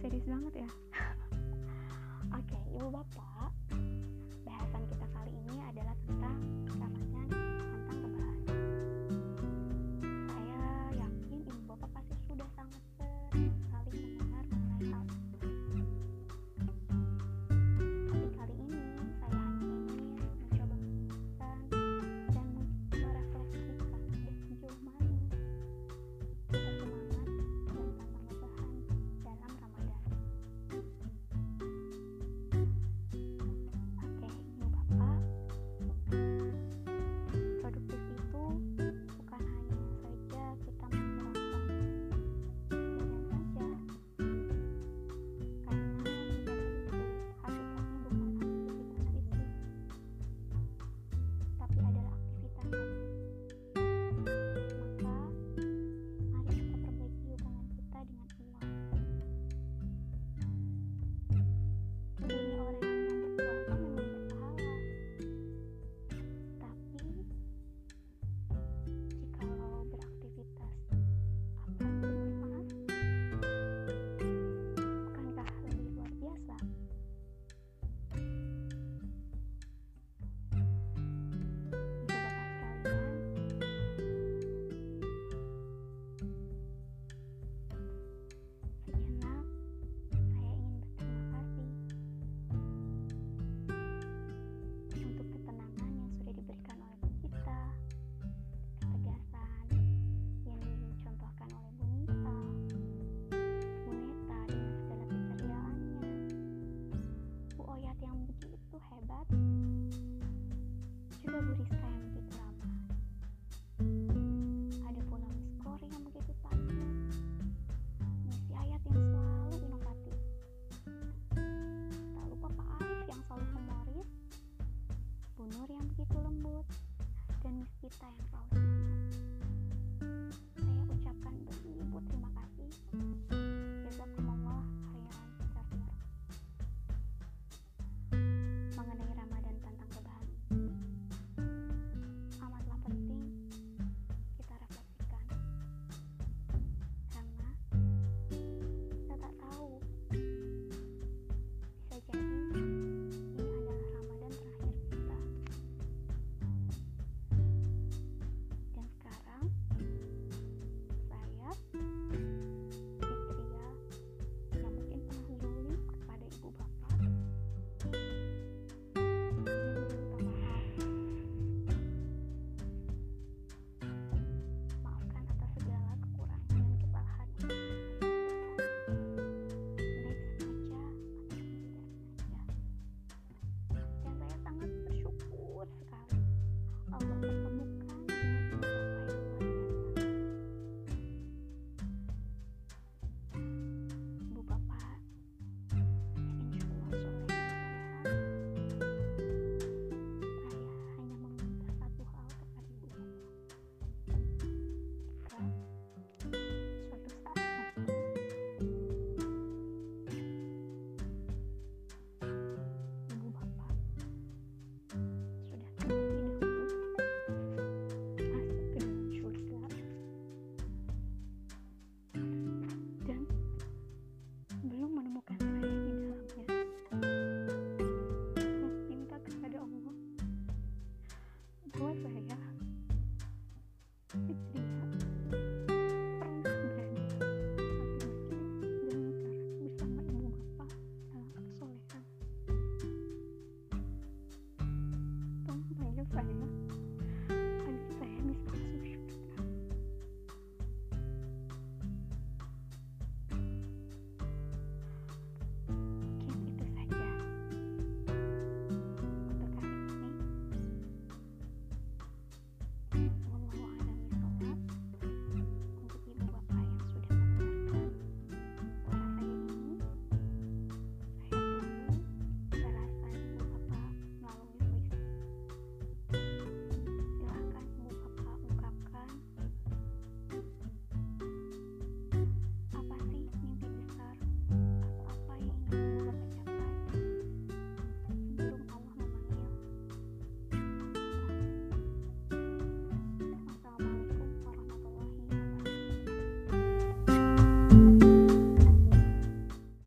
serius banget ya? Oke okay, ibu bapak. Tem.